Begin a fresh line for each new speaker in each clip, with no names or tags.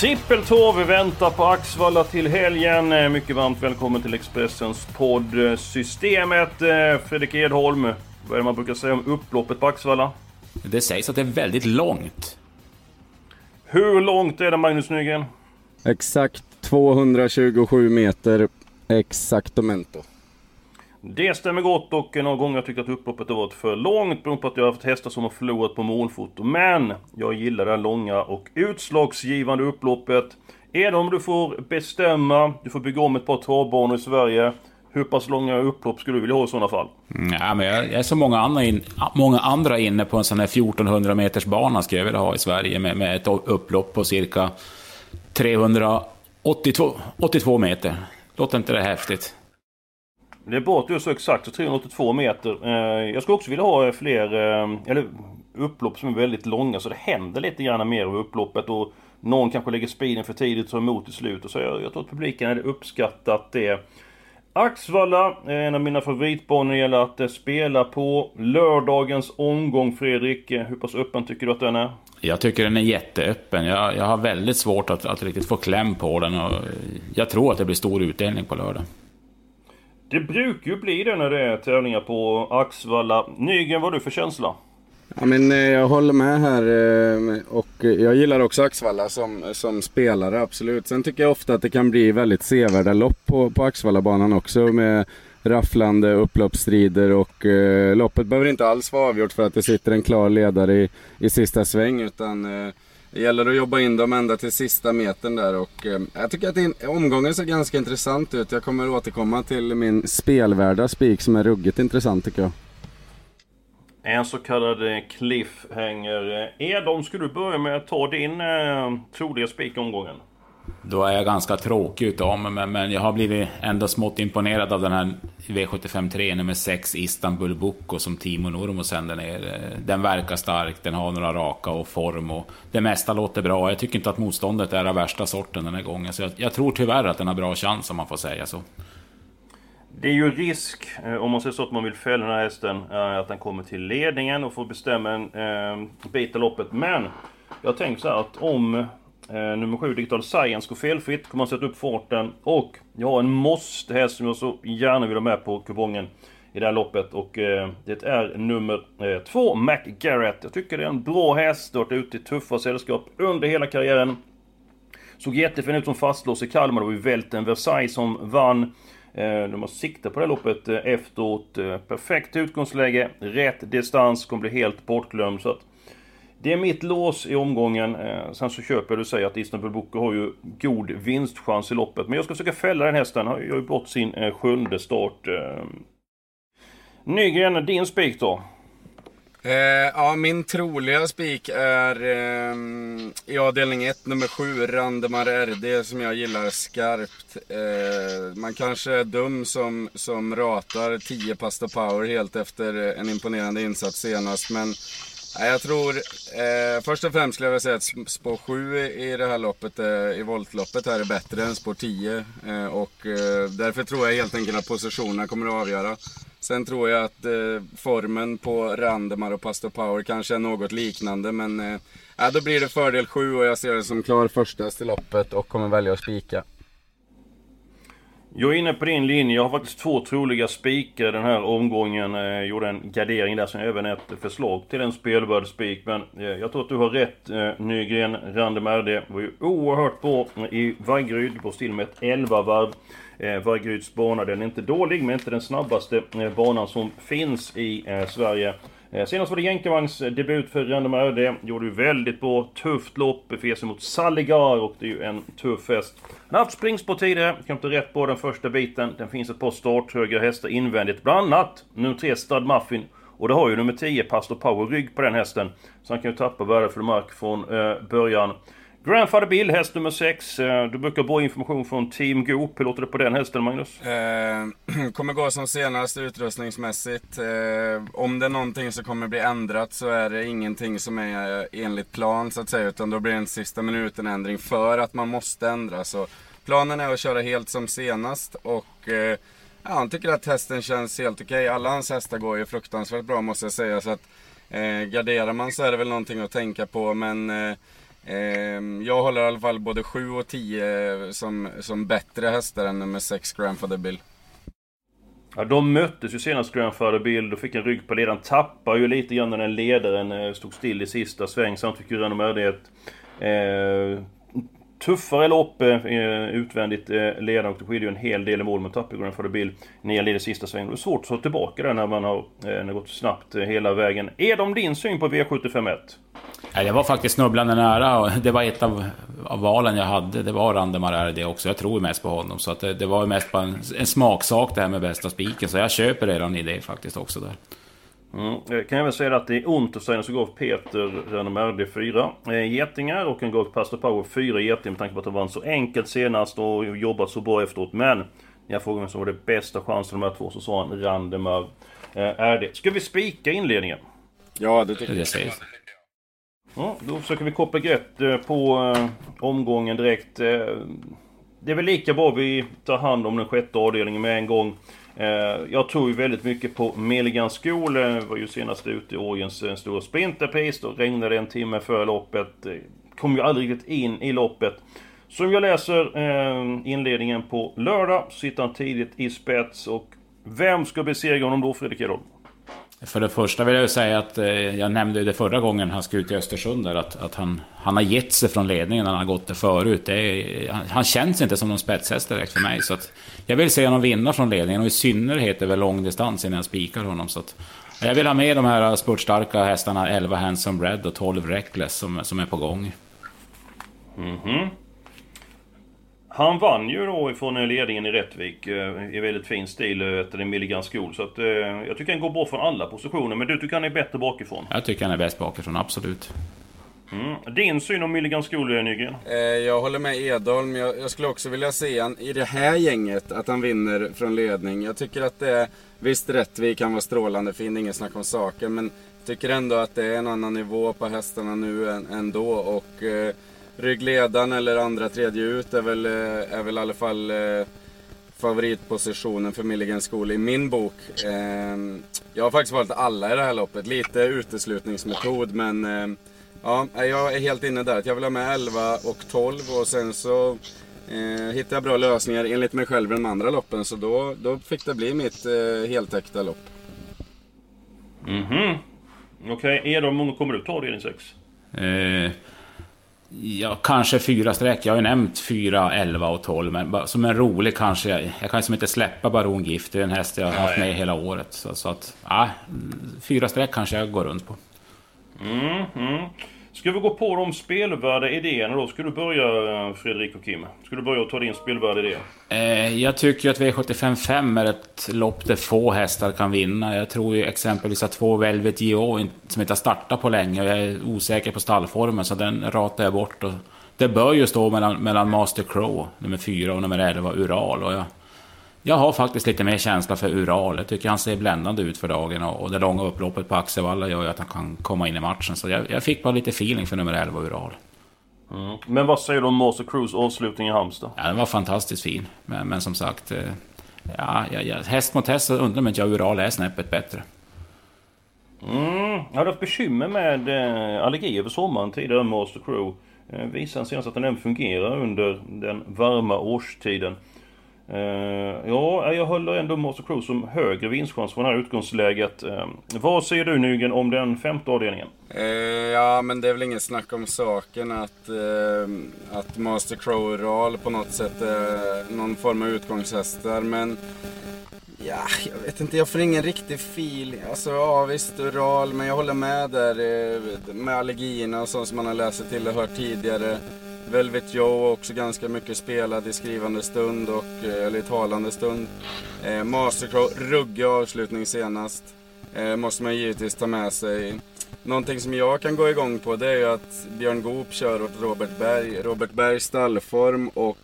Trippeltorv väntar på Axvalla till helgen. Eh, mycket varmt välkommen till Expressens podd Systemet. Eh, Fredrik Edholm, vad är det man brukar säga om upploppet på Axvalla?
Det sägs att det är väldigt långt.
Hur långt är det Magnus Nygren?
Exakt 227 meter exaktomento.
Det stämmer gott och några gånger har jag tyckt att upploppet har varit för långt beroende på att jag har haft hästar som har förlorat på målfoto. Men jag gillar det här långa och utslagsgivande upploppet. Är det om du får bestämma, du får bygga om ett par travbanor i Sverige. Hur pass långa upplopp skulle du vilja ha i sådana fall?
Ja, men jag är så många andra, in, många andra inne på en sån här 1400 meters bana skulle jag vilja ha i Sverige med, med ett upplopp på cirka 382 82 meter. Låter inte det häftigt?
Det är bra att du är så exakt, så 382 meter. Eh, jag skulle också vilja ha eh, fler, eh, eller upplopp som är väldigt långa så det händer lite grann mer över upploppet och någon kanske lägger speeden för tidigt och tar emot i slutet. Så jag, jag tror att publiken hade uppskattat det. Axvalla är en av mina favoritbanor när det gäller att spela på. Lördagens omgång Fredrik, hur pass öppen tycker du att den är?
Jag tycker den är jätteöppen. Jag, jag har väldigt svårt att, att riktigt få kläm på den och jag tror att det blir stor utdelning på lördag.
Det brukar ju bli det när det är tävlingar på Axvalla. Nygren, vad har du för känsla?
Ja, men, eh, jag håller med här eh, och jag gillar också Axvalla som, som spelare, absolut. Sen tycker jag ofta att det kan bli väldigt sevärda lopp på, på Axvallabanan också med rafflande upploppsstrider och eh, loppet behöver inte alls vara avgjort för att det sitter en klar ledare i, i sista sväng utan eh, det gäller att jobba in dem ända till sista metern där och eh, jag tycker att in, omgången ser ganska intressant ut. Jag kommer återkomma till min spelvärda spik som är ruggigt intressant tycker jag.
En så kallad eh, cliffhanger. Eh, Edom, ska du börja med att ta din eh, troliga spik omgången?
Då är jag ganska tråkig utav mig, men, men jag har blivit ändå smått imponerad av den här V75 3 nummer 6 Istanbul Boko som Timo Nurmo sänder ner. Eh, den verkar stark, den har några raka och form och det mesta låter bra. Jag tycker inte att motståndet är av värsta sorten den här gången, så jag, jag tror tyvärr att den har bra chans om man får säga så.
Det är ju risk, eh, om man säger så att man vill fälla den här hästen, eh, att den kommer till ledningen och får bestämma en eh, bit av loppet. Men jag tänker så här att om Eh, nummer 7, Digital Science, går felfritt. Kommer att sätta upp farten. Och jag har en måste-häst som jag så gärna vill ha med på kupongen i det här loppet. Och eh, det är nummer 2, eh, McGarrett. Jag tycker det är en bra häst. Har varit ute i tuffa sällskap under hela karriären. Såg jättefin ut som fastlås i Kalmar. Det var ju Välten Versailles som vann. Eh, de har siktat på det här loppet eh, efteråt. Perfekt utgångsläge, rätt distans, kommer bli helt bortglömd. Så att det är mitt lås i omgången. Eh, sen så köper jag du säger att Istanbul Boko har ju god vinstchans i loppet. Men jag ska försöka fälla den hästen. Han gör ju bort sin eh, sjunde start. Eh. Nygren, din spik då?
Eh, ja, min troliga spik är eh, i avdelning 1, nummer 7, Randemar RD, som jag gillar skarpt. Eh, man kanske är dum som, som ratar 10 Pasta Power helt efter en imponerande insats senast, men jag tror, eh, först och främst skulle jag vilja säga att spår 7 i det här loppet, eh, i voltloppet här är bättre än spår 10. Eh, och eh, därför tror jag helt enkelt att positionerna kommer att avgöra. Sen tror jag att eh, formen på Randemar och Pastor Power kanske är något liknande. Men eh, då blir det fördel 7 och jag ser det som klar första i loppet och kommer välja att spika.
Jag är inne på din linje. Jag har faktiskt två troliga spikar den här omgången. Eh, jag gjorde en gardering där som även ett förslag till en spelvärd spik. Men eh, jag tror att du har rätt eh, Nygren. Randemärde var ju oerhört bra i Vaggeryd. Går still med ett 11 varv. Vaggeryds bana, den är inte dålig men inte den snabbaste banan som finns i Sverige. Eh, senast var det Jänkevangs eh, debut för Random RD. Gjorde ju väldigt bra, tufft lopp. Befer sig mot Saligar och det är ju en tuff häst. Han har haft springspår tidigare, kom inte rätt på den första biten. Den finns ett par starthöga hästar invändigt, bland annat nummer 3 Stud Muffin. Och det har ju nummer 10 Pastor Power rygg på den hästen. Så han kan ju tappa värdefull mark från eh, början. Grandfather Bill, häst nummer 6. Eh, du brukar bra information från Team Goop. Hur låter det på den hästen, Magnus?
Eh, kommer gå som senast utrustningsmässigt. Eh, om det är någonting som kommer bli ändrat så är det ingenting som är eh, enligt plan så att säga. Utan då blir det en sista minuten ändring för att man måste ändra. Så planen är att köra helt som senast och eh, ja, han tycker att hästen känns helt okej. Alla hans hästar går ju fruktansvärt bra måste jag säga. Så att eh, garderar man så är det väl någonting att tänka på. Men eh, Ehm, jag håller i alla fall både 7 och 10 eh, som, som bättre hästar än nummer 6 Grandfather Bill.
Ja, de möttes ju senast Grandfather Bill, då fick en rygg på ledaren. Tappar ju lite grann när den ledaren eh, stod still i sista sväng. Samtidigt fick ju Renault möjlighet eh, tuffare lopp eh, eh utvändigt eh, ledande och det skiljer ju en hel del i mål. mot tappar för Bill ner nia leder sista svängen. Det är svårt att ta tillbaka det när man har, eh, när det gått snabbt eh, hela vägen. Är de din syn på V751?
Nej, det var faktiskt snubblande nära. Det var ett av, av valen jag hade. Det var Randemar det också. Jag tror mest på honom. Så att det, det var mest bara en, en smaksak det här med bästa spiken. Så jag köper redan i det faktiskt också där.
Mm. Jag kan även säga att det är Untersteiner som gav Peter Renomerde 4 eh, getingar och han gav Pastor Power 4 getingar med tanke på att det var så enkelt senast och jobbat så bra efteråt. Men när jag frågade vem som var det bästa chansen de här två så sa han Randemar eh, är det. Ska vi spika inledningen?
Ja, det tycker
Det
jag.
säger
Ja, då försöker vi koppla grepp eh, på eh, omgången direkt. Eh, det är väl lika bra vi tar hand om den sjätte avdelningen med en gång. Eh, jag tror ju väldigt mycket på Milligan School. Eh, var ju senast ute i Årjens stora sprinterpace. Då regnade det en timme före loppet. Eh, kom ju aldrig riktigt in i loppet. Som jag läser inledningen på lördag, så sitter han tidigt i spets. Och vem ska besegra honom då, Fredrik Edholm?
För det första vill jag ju säga att eh, jag nämnde ju det förra gången han skulle ut i Östersund där, att, att han, han har gett sig från ledningen när han har gått det förut. Det är, han, han känns inte som någon spetshäst direkt för mig. Så att jag vill se honom vinna från ledningen och i synnerhet över långdistans innan jag spikar honom. Så att, jag vill ha med de här spurtstarka hästarna 11 Handsome Red och 12 Reckless som, som är på gång. Mhm.
Han vann ju då ifrån ledningen i Rättvik eh, i väldigt fin stil eh, efter en Milligan School. Så att, eh, jag tycker han går bra från alla positioner. Men du tycker han är bättre bakifrån?
Jag tycker han är bäst bakifrån, absolut.
Mm. Din syn om Milligan School, eh, Nygren?
Eh, jag håller med Edholm. Jag, jag skulle också vilja se han i det här gänget, att han vinner från ledning. Jag tycker att det är, visst Rättvik kan vara strålande fin, inget snack om saken. Men jag tycker ändå att det är en annan nivå på hästarna nu än, ändå. Och eh, ryggledaren eller andra tredje ut är väl, eh, är väl i alla fall eh, favoritpositionen för Milligan School i min bok. Eh, jag har faktiskt valt alla i det här loppet. Lite uteslutningsmetod men eh, ja, jag är helt inne där. att Jag vill ha med 11 och 12 och sen så eh, hittar jag bra lösningar enligt mig själv i de andra loppen. Så då, då fick det bli mitt eh, heltäckta lopp.
Mhm. Okej, okay. Edholm, många kommer du ta din sex?
Eh, ja, kanske fyra streck. Jag har ju nämnt fyra, 11 och 12. Men som en rolig kanske. Jag, jag kan liksom inte släppa Baron Gift. Det är en häst jag har haft med hela året. Så, så att, ja, fyra streck kanske jag går runt på.
Mm, mm. Ska vi gå på de spelvärda idéerna då? Ska du börja eh, Fredrik och Kim? Ska du börja och ta din spelvärda idé?
Eh, jag tycker att V755 är ett lopp där få hästar kan vinna. Jag tror ju exempelvis att två Velvet Geo som inte har startat på länge och jag är osäker på stallformen så den ratar jag bort. Och det bör ju stå mellan, mellan Master Crow, nummer 4 och nummer 11 Ural. Och jag, jag har faktiskt lite mer känsla för Ural. Jag tycker han ser bländande ut för dagen och, det långa upploppet på Axevalla gör ju att han kan komma in i matchen. Så jag, jag fick bara lite feeling för nummer 11 Ural.
Mm. Men vad säger du om Master Cruise avslutning i Halmstad?
Ja, den var fantastiskt fin. Men, men som sagt, eh, ja, ja, ja, häst mot häst så undrar man inte jag Ural är snäppet bättre.
Mm. Jag hade haft bekymmer med eh, allergi över sommaren tidigare Master Crew. Eh, visade senast att den även fungerar under den varma årstiden. Uh, ja, jag håller ändå Master Crew som högre vinstchans från det här utgångsläget. Uh, vad säger du Nygren om den femte avdelningen?
Eh, ja, men det är väl ingen snack om saken att, eh, att Master Crow Ral på något sätt är någon form av utgångshästar. Men Ja, jag vet inte, jag får ingen riktig feeling. Alltså ja visst, Ural, men jag håller med där med allergierna och sånt som man har läst sig till och hört tidigare. Velvet Joe också ganska mycket spelad i skrivande stund och, eh, eller i talande stund. Eh, Mastercrow, ruggig avslutning senast. Eh, måste man givetvis ta med sig. Någonting som jag kan gå igång på det är ju att Björn Goop kör åt Robert Berg. Robert Bergs stallform och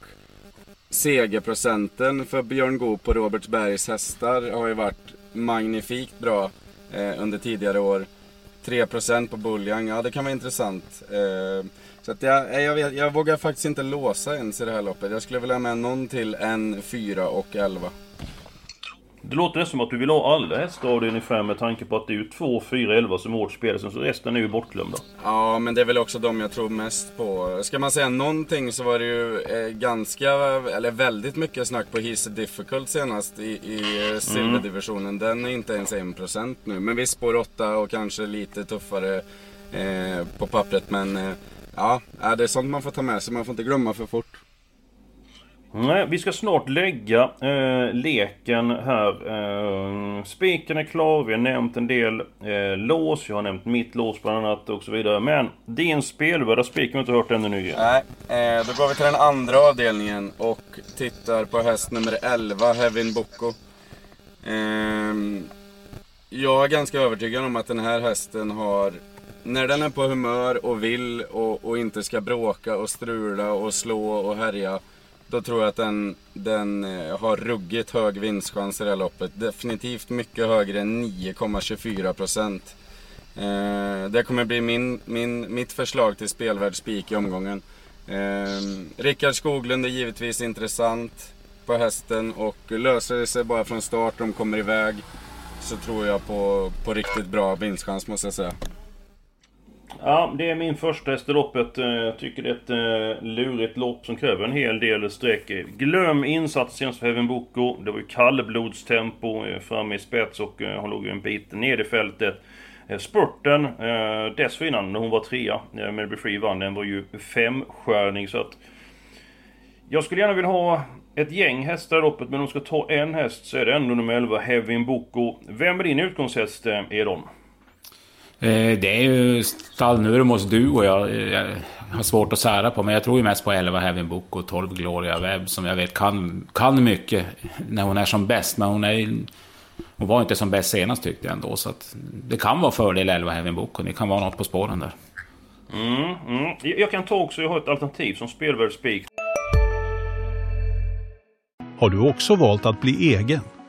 segerprocenten för Björn Goop på Robert Bergs hästar har ju varit magnifikt bra eh, under tidigare år. 3% på Buljang, ja det kan vara intressant. Eh, så att jag, eh, jag, vet, jag vågar faktiskt inte låsa ens i det här loppet. Jag skulle vilja ha med någon till en 4 och 11.
Det låter som att du vill ha alla hästar av din 5 med tanke på att det är ju 2, 4, 11 som är hårt spelade, så resten är ju bortglömda.
Ja, men det är väl också de jag tror mest på. Ska man säga någonting så var det ju eh, ganska, eller väldigt mycket snack på He's Difficult senast i, i eh, silverdivisionen. Den är inte ens 1% nu. Men visst, spår 8 och kanske lite tuffare eh, på pappret. Men eh, ja, det är sånt man får ta med sig. Man får inte glömma för fort.
Nej, vi ska snart lägga eh, leken här. Eh, spiken är klar, vi har nämnt en del eh, lås, jag har nämnt mitt lås bland annat och så vidare. Men din spelvärda spik har inte hört ännu nu.
Nej, eh, då går vi till den andra avdelningen och tittar på häst nummer 11, Hevin Boko. Eh, jag är ganska övertygad om att den här hästen har när den är på humör och vill och, och inte ska bråka och strula och slå och härja då tror jag att den, den eh, har ruggigt hög vinstchans i det här loppet. Definitivt mycket högre än 9,24 procent. Eh, det kommer bli min, min, mitt förslag till spelvärd spik i omgången. Eh, Rickard Skoglund är givetvis intressant på hästen och löser det sig bara från start, de kommer iväg, så tror jag på, på riktigt bra vinstchans måste jag säga.
Ja, det är min första häst i loppet. Eh, jag tycker det är ett eh, lurigt lopp som kräver en hel del streck. Glöm insatsen för Heaven Boko. Det var ju kallblodstempo eh, framme i spets och hon låg ju en bit ner i fältet. Spurten dessförinnan, när hon var trea, uh, Melby Free vann, den var ju femstjärning så att... Jag skulle gärna vilja ha ett gäng hästar i loppet, men om de ska ta en häst så är det ändå nummer 11, Heaven Boko. Vem är din utgångshäst, Edon?
Eh, det är ju Stallnurmos du och jag, jag har svårt att sära på, men jag tror ju mest på 11 Heaven Book och 12 Gloria Webb som jag vet kan, kan mycket när hon är som bäst. Men hon, är, hon var inte som bäst senast tyckte jag ändå, så att det kan vara fördel 11 Heaven Book och det kan vara något på spåren där.
Mm, mm. Jag kan ta också, jag har ett alternativ som spelvärd spik.
Har du också valt att bli egen?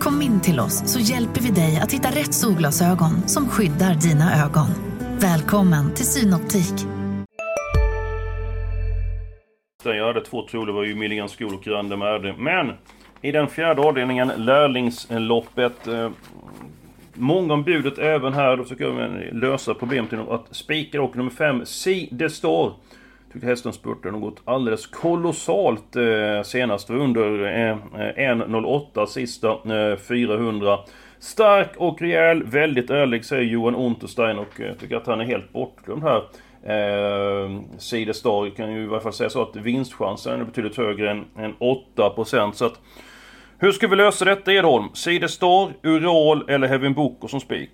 Kom in till oss så hjälper vi dig att hitta rätt solglasögon som skyddar dina ögon. Välkommen till Synoptik.
Jag hade två tror det var ju Milligan School och Grande Merde. Men i den fjärde avdelningen, lärlingsloppet. Eh, många om budet även här. Då försöker jag lösa problemet genom att spika och nummer 5, Si Det Står. Tycker hästen spurtade något alldeles kolossalt eh, senast. Var under eh, eh 1.08 sista eh, 400. Stark och rejäl, väldigt ärlig säger Johan Unterstein och jag tycker att han är helt bortglömd här. Eh, Sidestar kan ju i varje fall säga så att vinstchansen är betydligt högre än, än 8% så att Hur ska vi lösa detta Edholm? Sidestar, Ural eller Heaven Boko som spik?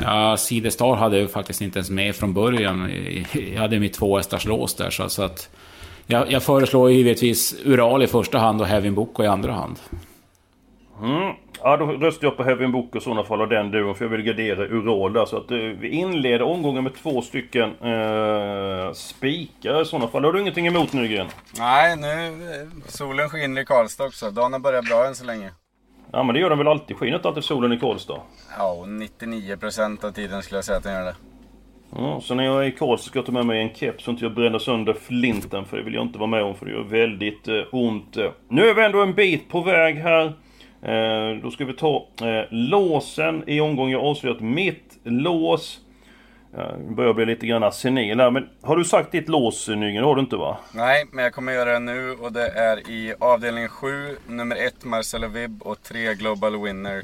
Ja, Sidestar hade jag faktiskt inte ens med från början. Jag hade mitt två hästars lås där, så, så att... Jag, jag föreslår givetvis Ural i första hand och Heavin Boko i andra hand.
Mm. Ja, då röstar jag på Heavin Boko i sådana fall av den duon, för jag vill gardera Ural där. Så att uh, vi inleder omgången med två stycken uh, spikar i sådana fall. Har du ingenting emot Nygren?
Nej, nu... Solen skiner i Karlstad också. Dagen har börjat bra än så länge.
Ja men det gör den väl alltid? Skiner inte alltid solen i Karlstad?
Ja, 99% av tiden skulle jag säga att den gör det.
Ja, så när jag är i Karlstad ska jag ta med mig en keps så inte jag bränner sönder flinten. För det vill jag inte vara med om för det gör väldigt eh, ont. Nu är vi ändå en bit på väg här. Eh, då ska vi ta eh, låsen i omgången. Jag har avslöjat mitt lås. Jag börjar bli lite grann senil här. Men har du sagt ditt lås Nygren? Det har du inte va?
Nej, men jag kommer göra det nu och det är i avdelning 7, nummer 1 Marcelo Vibb och 3 Global Winner.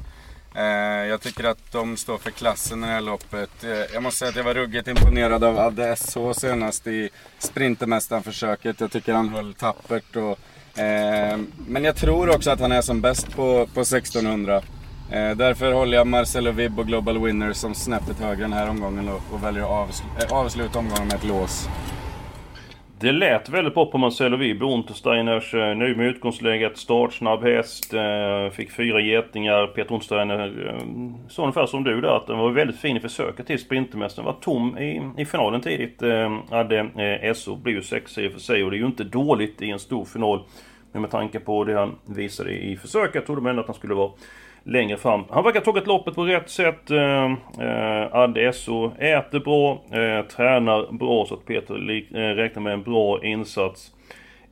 Eh, jag tycker att de står för klassen i det här loppet. Eh, jag måste säga att jag var ruggigt imponerad av Adde SH senast i Sprintermästaren-försöket. Jag tycker han höll tappert. Och, eh, men jag tror också att han är som bäst på, på 1600. Eh, därför håller jag Marcelo Vibb och Global Winner som snäppet högre den här omgången och, väljer att avsl eh, avsluta omgången med ett lås.
Det lät väldigt bra på Marcelo Vibb. Untersteiners eh, nöjd med utgångsläget. Startsnabb häst. Eh, fick fyra getingar. Peter Untersteiner eh, sa ungefär som du där att den var väldigt fin i försöket till Sprintermästaren. Var tom i, i finalen tidigt. Eh, hade eh, SO. Blev ju sexa i och för sig och det är ju inte dåligt i en stor final. Men med tanke på det han visade i försöket. Trodde man ändå att han skulle vara längre fram. Han verkar ha tagit loppet på rätt sätt. Eh, Adesso Adde SO äter bra, eh, tränar bra så att Peter eh, räknar med en bra insats.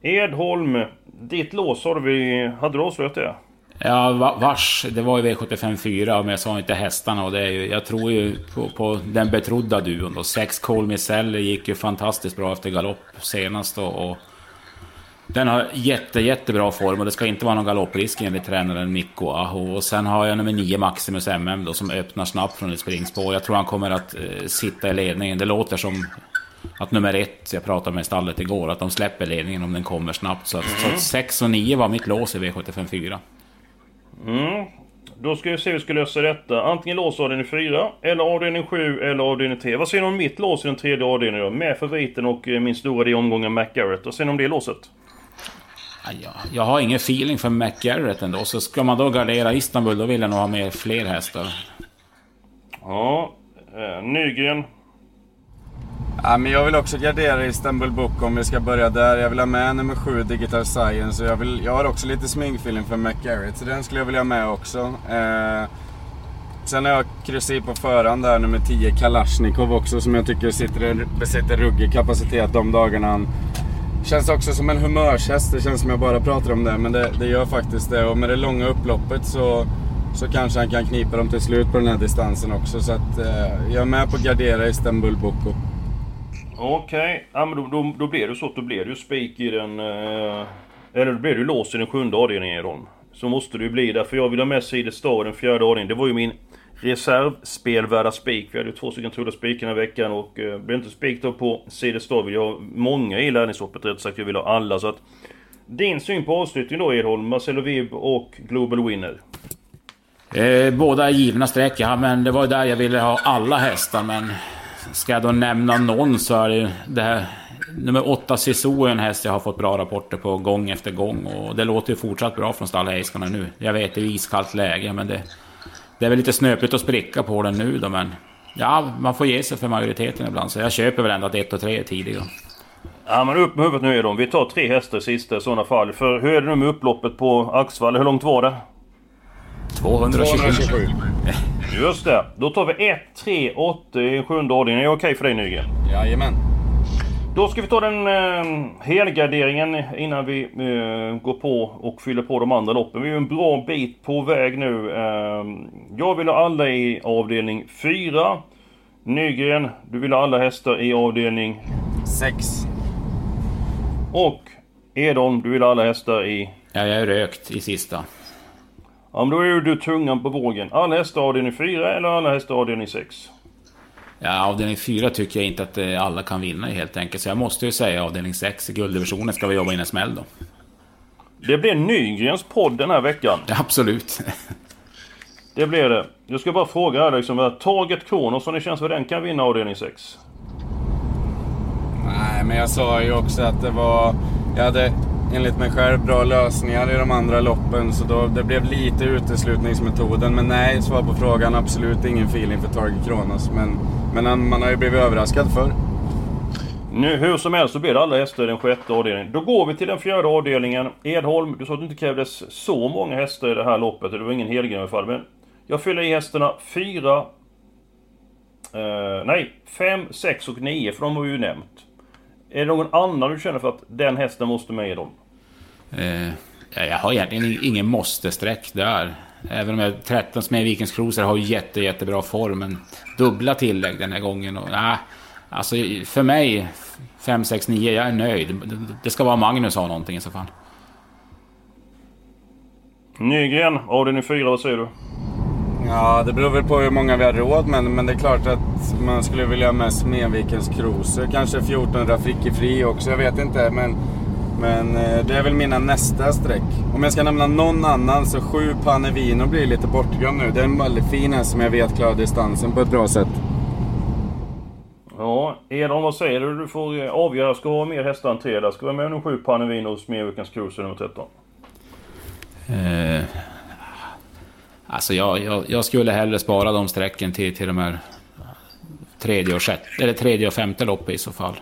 Edholm, ditt lås har vi... Hade du avslöjat det?
Ja, vars. Det var ju V75 4, men jag sa inte hästarna. Och det är ju, jag tror ju på, på den betrodda duon då. Sex Colmicelli gick ju fantastiskt bra efter galopp senast. då. och den har jätte, jättebra form och det ska inte vara någon galopprisk enligt tränaren Mikko Aho. Och sen har jag nummer 9 Maximus MM då som öppnar snabbt från ett springspår. Jag tror han kommer att eh, sitta i ledningen. Det låter som att nummer ett, jag pratade med stallet igår, att de släpper ledningen om den kommer snabbt. Så, mm. 6 och 9 var mitt lås i V754
Mm. Då ska vi se hur vi ska lösa detta. Antingen lås avdelning 4, eller avdelning 7, eller avdelning 3. Vad säger ni om mitt lås i den tredje avdelningen då? Med favoriten och eh, min stora i omgången McGarrett. Vad säger ni om det låset?
Ja, jag har ingen feeling för McGarrett ändå. Så ska man då gardera Istanbul, då vill jag nog ha med fler hästar.
Ja, eh, Nygren.
Ja, men jag vill också gardera Istanbul Book om vi ska börja där. Jag vill ha med nummer 7, Digital Science. Och jag, vill, jag har också lite sminkfeeling för McGarrett, så den skulle jag vilja ha med också. Eh, sen har jag kryssat i på förhand där, nummer 10, Kalashnikov också, som jag tycker sitter, besitter ruggig kapacitet de dagarna han Känns också som en humörshäst. Det känns som jag bara pratar om det, men det, det gör faktiskt det. Och med det långa upploppet så, så kanske han kan knipa dem till slut på den här distansen också. Så att eh, jag är med på att gardera Istanbul Boko.
Okej, okay. ja, men då, då, då blir det så att då blir det ju spik i den... Eh, eller då blir det ju lås i den sjunde avdelningen i dem. Så måste det ju bli därför jag vill ha med Side Star i den fjärde avdelningen. Det var ju min reservspelvärda spik. Vi hade ju två stycken trodda spik den här veckan och eh, blev inte spik då på Sidestav. vill jag ha många i lärlingshoppet rätt sagt. Jag vill ha alla så att... Din syn på avslutningen då Edholm, Marcelo Vib och Global Winner?
Eh, båda är givna streck, ja, men det var ju där jag ville ha alla hästar. Men ska jag då nämna någon så är det det här Nummer 8 Sisu är en häst jag har fått bra rapporter på gång efter gång. Och det låter ju fortsatt bra från stallhejskarna nu. Jag vet, det är iskallt läge, men det... Det är väl lite snöpligt att spricka på den nu då, men... Ja, man får ge sig för majoriteten ibland, så jag köper väl ändå att 1 och 3 är tidiga.
Ja men upp med huvudet nu är de. Vi tar tre hästar i sista i sådana fall. För hur är det nu med upploppet på Axvall? Hur långt var det?
227. 227.
Just det. Då tar vi 1, 3, 8 i sjunde ordningen. Är det okej okay för dig Nygren?
Jajamän.
Då ska vi ta den eh, helgarderingen innan vi eh, går på och fyller på de andra loppen. Vi är en bra bit på väg nu. Eh, jag vill ha alla i avdelning 4. Nygren, du vill ha alla hästar i avdelning
6.
Och Edholm, du vill ha alla hästar i...
Ja, jag är rökt i sista.
Ja, men då är du tungan på vågen. Alla hästar avdelning 4 eller alla hästar avdelning 6?
Ja, avdelning 4 tycker jag inte att eh, alla kan vinna i helt enkelt. Så jag måste ju säga avdelning 6. I gulddivisionen ska vi jobba in en smäll då.
Det blir Nygrens podd den här veckan.
Ja, absolut.
det blir det. Jag ska bara fråga här liksom. Taget Kronos, som det känns för den kan vinna avdelning 6?
Nej, men jag sa ju också att det var... Jag hade enligt mig själv bra lösningar i de andra loppen. Så då, det blev lite uteslutningsmetoden. Men nej, svar på frågan. Absolut ingen feeling för Target Kronos. Men, men man har ju blivit överraskad förr.
Nu, hur som helst så blir det alla hästar i den sjätte avdelningen. Då går vi till den fjärde avdelningen. Edholm, du sa att det inte krävdes så många hästar i det här loppet. Det var ingen helgren i alla fall. Men jag fyller i hästarna 4... Eh, nej, 5, 6 och 9 för de har vi ju nämnt. Är det någon annan du känner för att den hästen måste med i dem?
Eh, jag har egentligen ingen måste-streck där. Även om jag 13 Smedvikens Cruiser har jätte, jättebra form, men dubbla tillägg den här gången. Och, nah, alltså för mig, 5, 6, 9, jag är nöjd. Det ska vara Magnus ha någonting i så fall.
Nygren, avdelning 4, vad säger du?
Ja, det beror väl på hur många vi har råd med. Men det är klart att man skulle vilja ha med Smedvikens Cruiser. Kanske 1400 Fri också, jag vet inte. Men, men eh, det är väl mina nästa streck. Om jag ska nämna någon annan så 7 Panevino blir lite bortglömd nu. Det är en väldigt fin häst som jag vet klarar distansen på ett bra sätt.
Ja, Edon vad säger du? Du får eh, avgöra. Ska ha mer hästar än tre där? Ska vi ha med nummer 7 Panevino och Smedvikens Cruiser nummer 13?
Eh, alltså jag, jag, jag, skulle hellre spara de strecken till, till de här tredje och, sjätte, eller tredje och femte loppet i så fall.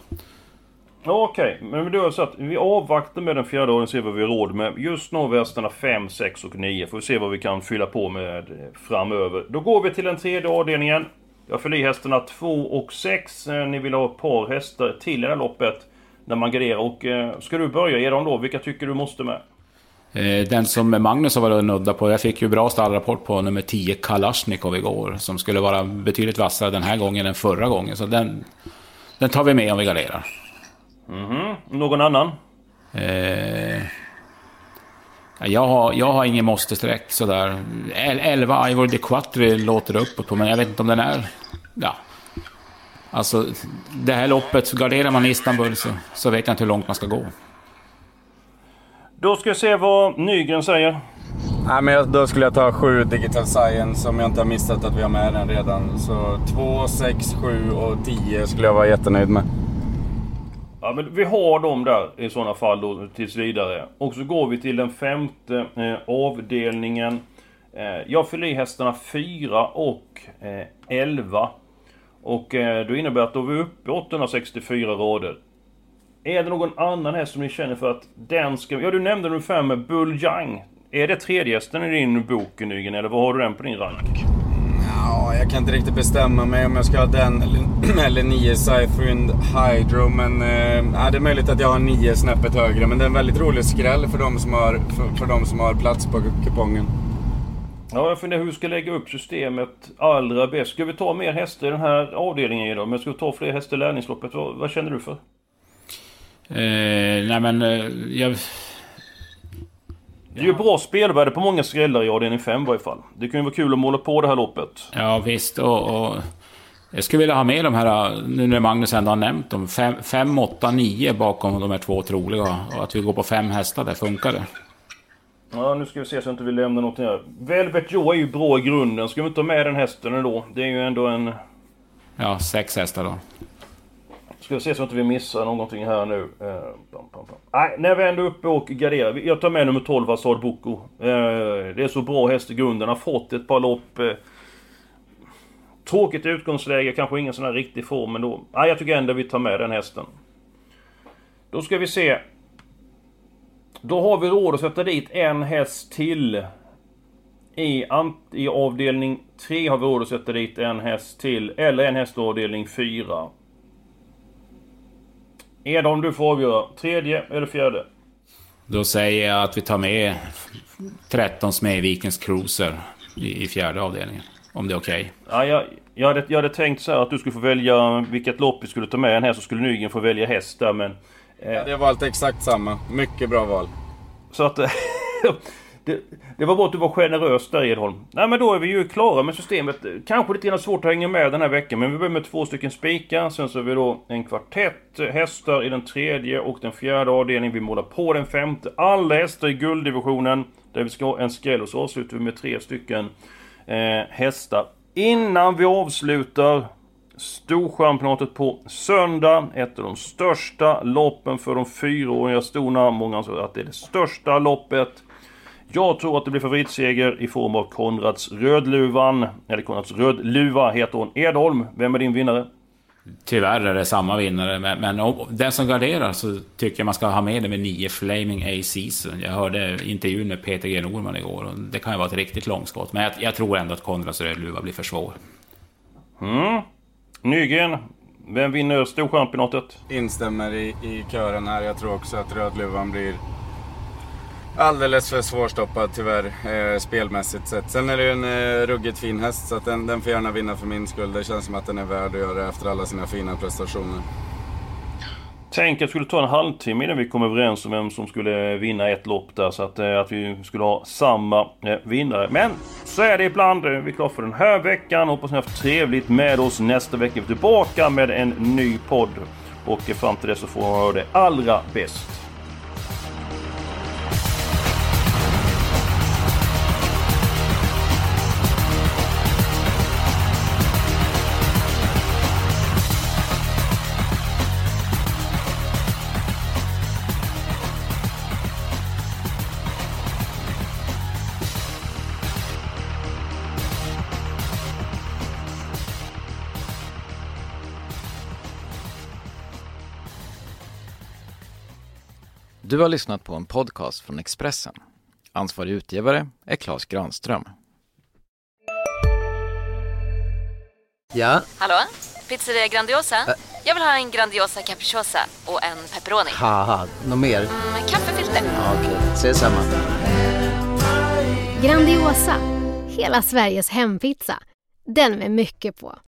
Okej, okay. men då är det så att vi avvaktar med den fjärde och ser vad vi har råd med. Just nu har vi hästarna 5, 6 och 9. Får vi se vad vi kan fylla på med eh, framöver. Då går vi till den tredje avdelningen. Jag fyller i hästarna 2 och 6. Eh, ni vill ha ett par hästar till i det här loppet. När man garderar. Och eh, ska du börja ge dem då? Vilka tycker du måste med?
Eh, den som Magnus har varit nudda på, jag fick ju bra stallrapport på nummer 10 Kalashnikov igår. Som skulle vara betydligt vassare den här gången än förra gången. Så den, den tar vi med om vi garderar.
Mm -hmm. Någon annan?
Eh, jag, har, jag har ingen måste-streck sådär. 11 Ivor de Quattri låter uppåt på, men jag vet inte om den är... Ja. Alltså, det här loppet, garderar man i Istanbul så, så vet jag inte hur långt man ska gå.
Då ska jag se vad Nygren säger.
Nej, men då skulle jag ta 7 Digital Science om jag inte har missat att vi har med den redan. Så 2, 6, 7 och 10 skulle jag vara jättenöjd med.
Ja, men vi har dem där i sådana fall då tills vidare. Och så går vi till den femte eh, avdelningen. Eh, jag fyller i hästarna 4 och eh, 11. Och eh, då innebär att då är vi uppe 864 rader. Är det någon annan häst som ni känner för att den ska... Ja, du nämnde nummer 5, Buljang. Är det tredje hästen i din bok, Nygren, eller vad har du den på din rank?
Ja, jag kan inte riktigt bestämma mig om jag ska ha den eller, eller nio Cyfrind Hydro. Men eh, det är möjligt att jag har nio snäppet högre. Men det är en väldigt rolig skräll för de som har, för, för de som har plats på kupongen.
Ja, jag funderar hur vi ska lägga upp systemet allra bäst. Ska vi ta mer hästar i den här avdelningen idag? Men ska vi ta fler hästar i lärlingsloppet? Vad, vad känner du för?
Eh, nej men, eh, jag...
Det är ju bra spelvärde på många skrällar i avdelning 5 i varje fall. Det kan ju vara kul att måla på det här loppet.
Ja visst och... och jag skulle vilja ha med de här, nu när Magnus ändå har nämnt dem, 5, 8, 9 bakom de här två troliga. Och att vi går på fem hästar, där funkar det.
Ja, nu ska vi se så att inte vi lämnar någonting här. Velvet Joe är ju bra i grunden. Ska vi inte ha med den hästen ändå? Det är ju ändå en...
Ja, sex hästar då.
Ska vi se så att vi missar någonting här nu. Eh. Nej, när vi ändå är uppe och garderar. Jag tar med nummer 12, Assad Boko. Eh, det är så bra häst i grunden. Har fått ett par lopp. Eh, tråkigt utgångsläge, kanske ingen sån här riktig form men då... Nej, jag tycker ändå vi tar med den hästen. Då ska vi se. Då har vi råd att sätta dit en häst till. I, I avdelning 3 har vi råd att sätta dit en häst till. Eller en häst i avdelning 4. Edholm, du får avgöra. Tredje eller fjärde?
Då säger jag att vi tar med 13 Smedvikens Cruiser i, i fjärde avdelningen. Om det är okej.
Okay. Ja, jag, jag, hade, jag hade tänkt så här att du skulle få välja vilket lopp vi skulle ta med en här så skulle Nygren få välja häst där men...
Eh, ja, det har valt exakt samma. Mycket bra val.
Så att... Det, det, var bra att du var generös där Edholm. Nej men då är vi ju klara med systemet. Kanske lite grann svårt att hänga med den här veckan men vi börjar med två stycken spikar. Sen så har vi då en kvartett hästar i den tredje och den fjärde avdelningen. Vi målar på den femte. Alla hästar i gulddivisionen. Där vi ska ha en skräll och så avslutar vi med tre stycken eh, hästar. Innan vi avslutar Storchampionatet på söndag. Ett av de största loppen för de fyraåriga stona. Många anser att det är det största loppet. Jag tror att det blir favoritseger i form av Konrads Rödluvan. Eller Konrads Rödluva heter hon. Edholm, vem är din vinnare?
Tyvärr är det samma vinnare, men, men om, den som garderar så tycker jag man ska ha med det med 9 Flaming A Season. Jag hörde intervjun med Peter G Norman igår och det kan ju vara ett riktigt långskott. Men jag, jag tror ändå att Konrads Rödluva blir för svår.
Mm. Nygren, vem vinner Storchampionatet?
Instämmer i, i kören här. Jag tror också att Rödluvan blir alldeles för svårstoppad tyvärr, eh, spelmässigt sett. Sen är det ju en eh, ruggigt fin häst så att den, den får gärna vinna för min skull. Det känns som att den är värd att göra det efter alla sina fina prestationer.
Tänk att det skulle ta en halvtimme innan vi kom överens om vem som skulle vinna ett lopp där. Så att, eh, att vi skulle ha samma eh, vinnare. Men så är det ibland. Eh, vi är klara för den här veckan. Hoppas ni har haft trevligt med oss. Nästa vecka är vi tillbaka med en ny podd. Och eh, fram till dess så får ni ha det allra bäst.
Du har lyssnat på en podcast från Expressen. Ansvarig utgivare är Klas Granström.
Ja,
Hallå? Pizzeria Grandiosa? Jag vill ha en Grandiosa capriciosa och en pepperoni.
något mer?
Med kaffefilter.
Ja, Okej, ses samma.
Grandiosa, hela Sveriges hempizza. Den med mycket på.